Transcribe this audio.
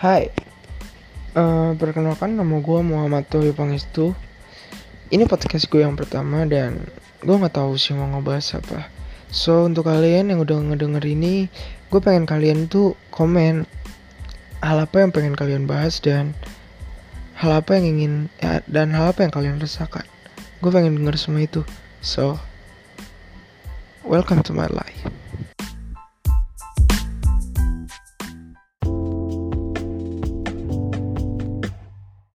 Hai, uh, perkenalkan nama gue Muhammad Tohi Pangestu. Ini podcast gue yang pertama dan gue nggak tahu sih mau ngebahas apa. So untuk kalian yang udah ngedenger ini, gue pengen kalian tuh komen hal apa yang pengen kalian bahas dan hal apa yang ingin ya, dan hal apa yang kalian rasakan. Gue pengen denger semua itu. So, welcome to my life.